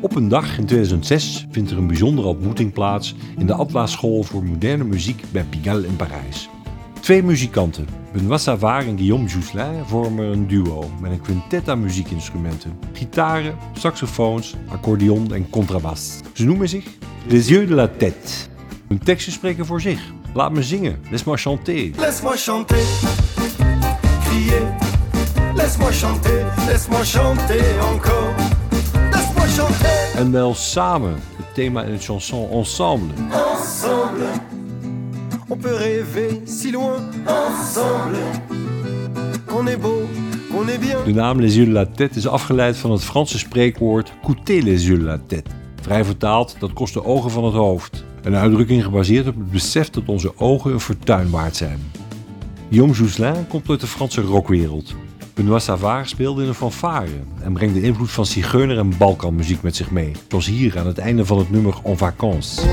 Op een dag in 2006 vindt er een bijzondere ontmoeting plaats in de Atlas School voor Moderne Muziek bij Pigalle in Parijs. Twee muzikanten, Benoît Savard en Guillaume Jousselin, vormen een duo met een quintet aan muziekinstrumenten. Gitaren, saxofoons, accordeon en contrabas. Ze noemen zich Les Yeux de la Tête. Hun teksten spreken voor zich. Laat me zingen, laisse-moi chanter. Laisse-moi chanter, crier. Laisse-moi chanter, laisse-moi chanter encore. En wel samen, het thema in het chanson Ensemble. ensemble. On peut rêver si loin ensemble. Qu'on est beau, qu'on est bien. De naam Les Yeux de la Tête is afgeleid van het Franse spreekwoord Coûter les yeux de la tête. Vrij vertaald, dat kost de ogen van het hoofd. Een uitdrukking gebaseerd op het besef dat onze ogen een fortuin waard zijn. Guillaume Jousselin komt uit de Franse rockwereld. Benoît Savard speelde in een fanfare en brengt de invloed van zigeuner en balkanmuziek met zich mee. Zoals hier aan het einde van het nummer En Vacances.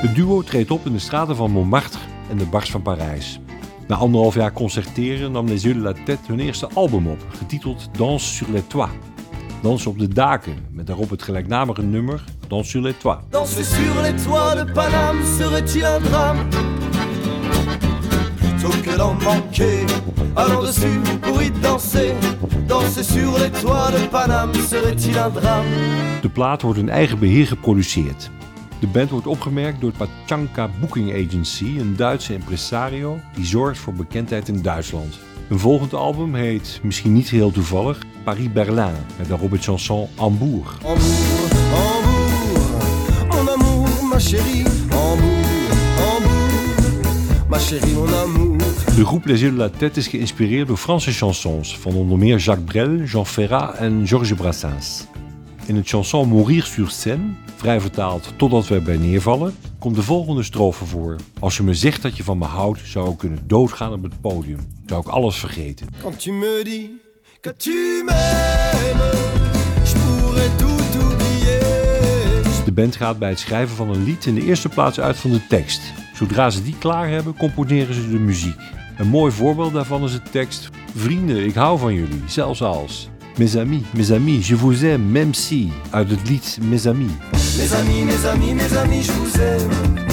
Het duo treedt op in de straten van Montmartre en de bars van Parijs. Na anderhalf jaar concerteren nam Les Yeux de la Tête hun eerste album op, getiteld Danse sur les toits. Dansen op de daken, met daarop het gelijknamige nummer Danse sur les toits. Danser sur les toits de Paname serait-il un drame Plutôt que d'en manquer, allons dessus pour y danser. Danser sur les toits de Paname serait-il un drame De plaat wordt in eigen beheer geproduceerd. De band wordt opgemerkt door Pachanka Booking Agency, een Duitse impresario die zorgt voor bekendheid in Duitsland. Een volgend album heet, misschien niet heel toevallig, Paris-Berlin, met daarop het chanson Hambourg. Amour, amour, mon amour, ma chérie. Amour, amour, ma chérie, mon amour. De groep Les Yeux de la Tête is geïnspireerd door Franse chansons van onder meer Jacques Brel, Jean Ferrat en Georges Brassens. In het chanson Mourir sur scène, vrij vertaald Totdat we erbij neervallen, komt de volgende strofe voor. Als je me zegt dat je van me houdt, zou ik kunnen doodgaan op het podium. Zou ik alles vergeten. Quand tu me dis que tu m'aimes, je pourrais tout oublier. De band gaat bij het schrijven van een lied in de eerste plaats uit van de tekst. Zodra ze die klaar hebben, componeren ze de muziek. Een mooi voorbeeld daarvan is de tekst Vrienden, ik hou van jullie, zelfs als. Mes amis, mes amis, je vous aime, même si. Uit het lied Mes amis. Mes amis, mes amis, mes amis, je vous aime.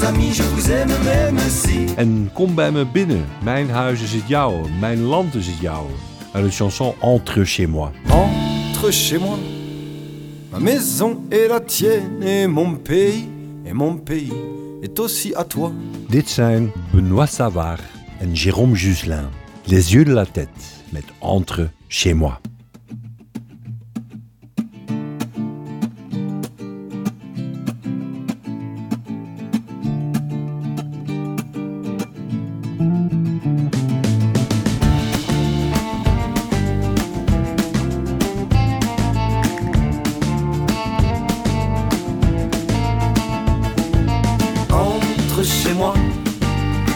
Mes amis, je vous aime, même si. En kom bij me binnen, mijn huis is het jouwe, mijn land is het jouwe. Uit het chanson Entre chez moi. Entre chez moi, ma maison est la tienne et mon pays, et mon pays est aussi à toi. Dit zijn Benoît Savard en Jérôme Juslin. Les yeux de la tête met Entre chez moi. Chez moi,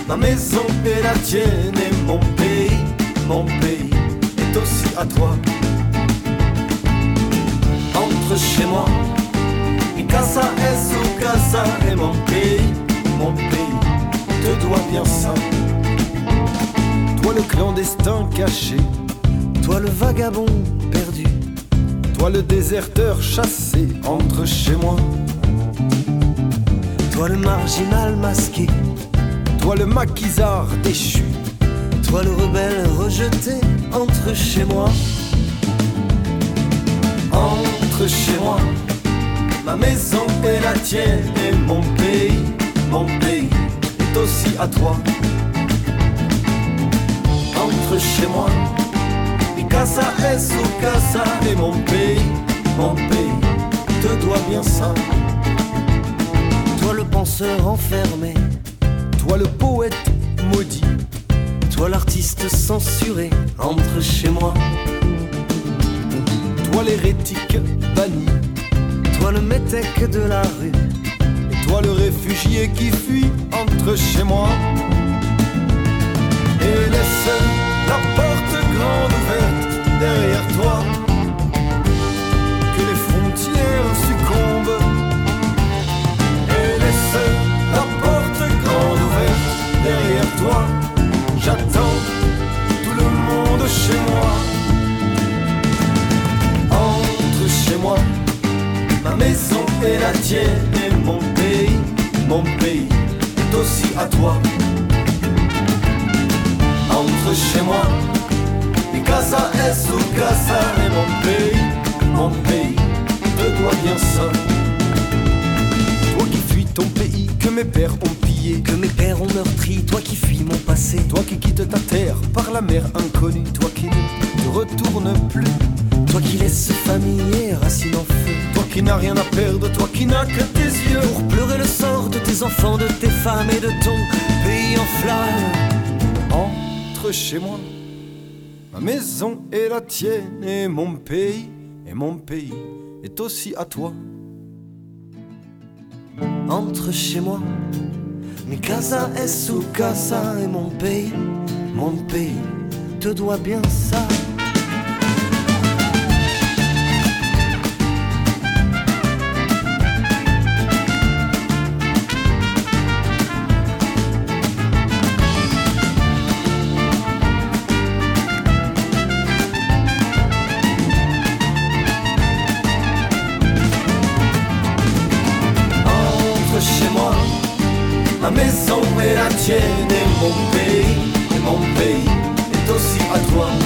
ma maison est la tienne et mon pays, mon pays est aussi à toi. Entre chez moi, mi casa es su casa et mon pays, mon pays te doit bien ça. Toi le clandestin caché, toi le vagabond perdu, toi le déserteur chassé, entre chez moi. Toi le marginal masqué, toi le maquisard déchu, toi le rebelle rejeté, entre chez moi. Entre chez moi, ma maison est la tienne et mon pays, mon pays est aussi à toi. Entre chez moi, mi casa es su casa et mon pays, mon pays te doit bien ça. Penseur enfermé, toi le poète maudit, toi l'artiste censuré, entre chez moi. Toi l'hérétique banni, toi le métèque de la rue, et toi le réfugié qui fuit, entre chez moi. Chez moi, mi casa es su casa et mon pays, mon pays te doit bien ça. Toi qui fuis ton pays que mes pères ont pillé, Que mes pères ont meurtri, toi qui fuis mon passé. toi qui quittes ta terre par la mer inconnue, toi qui ne te retournes plus. Toi qui laisses famille et racines en feu. Toi qui n'as rien à perdre, toi qui n'as que tes yeux. Pour pleurer le sort de tes enfants, de tes femmes et de ton pays en flammes. Chez moi, ma maison est la tienne et mon pays, et mon pays est aussi à toi. Entre chez moi, mi casa es su casa et mon pays, mon pays te doit bien ça. Ma maison est la mon pays, et mon pays est aussi à toi.